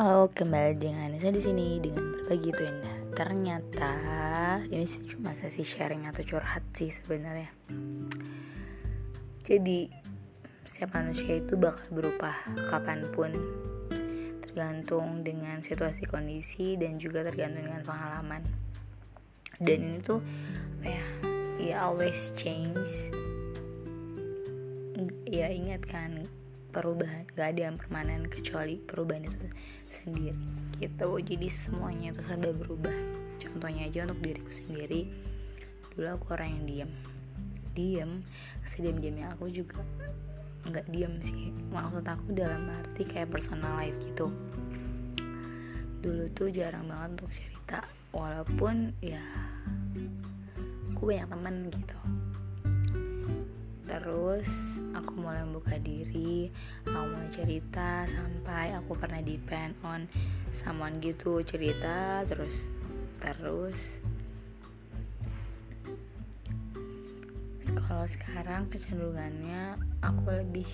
Halo, kembali dengan saya di sini dengan berbagi itu indah. Ternyata ini sih cuma sesi sharing atau curhat sih sebenarnya. Jadi setiap manusia itu bakal berubah kapan pun, tergantung dengan situasi kondisi dan juga tergantung dengan pengalaman. Dan ini tuh ya? Ya always change. Ya ingat kan perubahan gak ada yang permanen kecuali perubahan itu sendiri gitu. Jadi semuanya itu serba berubah. Contohnya aja untuk diriku sendiri dulu aku orang yang diam diam sediam diamnya aku juga nggak diam sih. Maksud aku dalam arti kayak personal life gitu. Dulu tuh jarang banget untuk cerita walaupun ya aku banyak temen gitu terus aku mulai membuka diri aku mulai cerita sampai aku pernah depend on someone gitu cerita terus terus. Kalau sekarang kecenderungannya aku lebih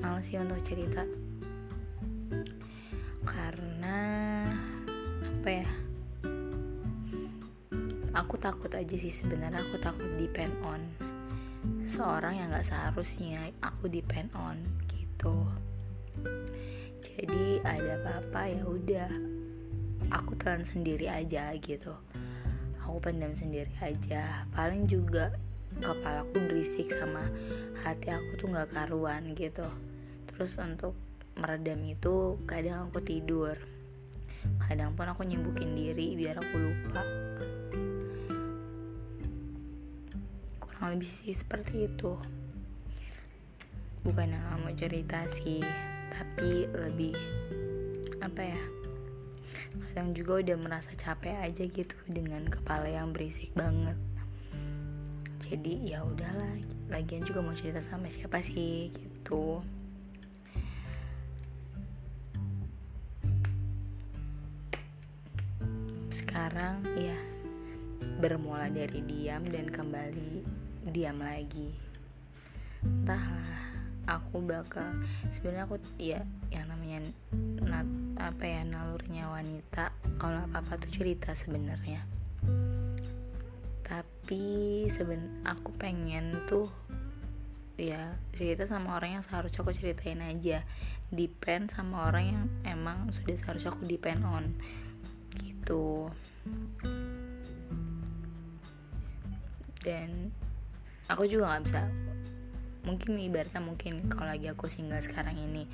males sih untuk cerita. Karena apa ya aku takut aja sih sebenarnya aku takut depend on seseorang yang gak seharusnya aku depend on gitu. Jadi ada apa-apa ya udah. Aku telan sendiri aja gitu. Aku pendam sendiri aja. Paling juga kepala aku berisik sama hati aku tuh gak karuan gitu. Terus untuk meredam itu kadang aku tidur. Kadang pun aku nyibukin diri biar aku lupa kurang lebih sih seperti itu. Bukan yang mau cerita sih tapi lebih apa ya kadang juga udah merasa capek aja gitu dengan kepala yang berisik banget. Jadi ya udahlah lagian juga mau cerita sama siapa sih gitu. Sekarang ya bermula dari diam dan kembali diam lagi. Entahlah aku bakal sebenarnya aku ya yang namanya nat, apa ya nalurnya wanita kalau apa apa tuh cerita sebenarnya. Tapi seben aku pengen tuh ya cerita sama orang yang seharusnya aku ceritain aja. Depend sama orang yang emang sudah seharusnya aku depend on. Gitu. Dan aku juga nggak bisa. Mungkin ibaratnya mungkin kalau lagi aku single sekarang ini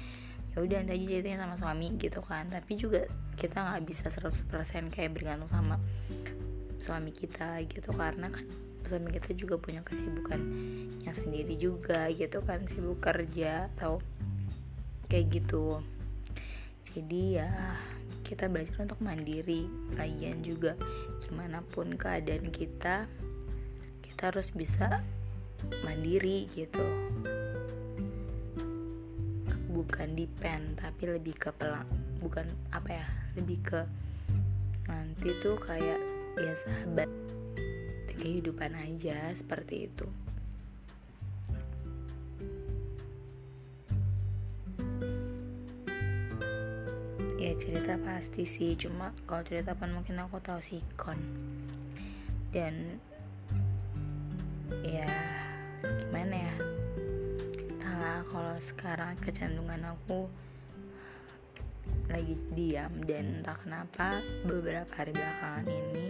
ya udah nanti aja ceritanya sama suami gitu kan. Tapi juga kita nggak bisa 100% kayak bergantung sama suami kita gitu. Karena kan suami kita juga punya kesibukannya sendiri juga gitu kan sibuk kerja atau kayak gitu. Jadi ya kita belajar untuk mandiri lagian juga gimana pun keadaan kita kita harus bisa mandiri gitu. Bukan depend tapi lebih ke pelang bukan apa ya lebih ke nanti tuh kayak ya sahabat kehidupan aja seperti itu. Ya cerita pasti sih cuma kalau cerita pun mungkin aku tahu sikon dan ya kalau sekarang kecenderungan aku lagi diam dan entah kenapa beberapa hari belakangan ini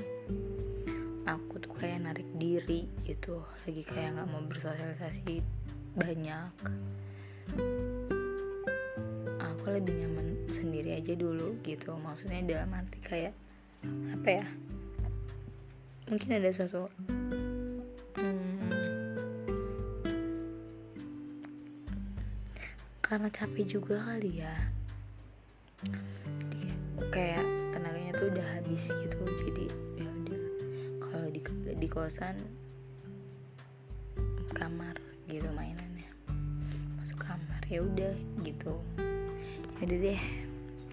aku tuh kayak narik diri gitu. Lagi kayak nggak mau bersosialisasi banyak. Aku lebih nyaman sendiri aja dulu gitu. Maksudnya dalam arti kayak apa ya? Mungkin ada sesuatu karena capek juga kali ya. Jadi kayak tenaganya tuh udah habis gitu jadi ya udah. Kalau di di kosan kamar gitu mainannya. Masuk kamar ya udah gitu. Ya udah deh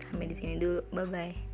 sampai di sini dulu. Bye bye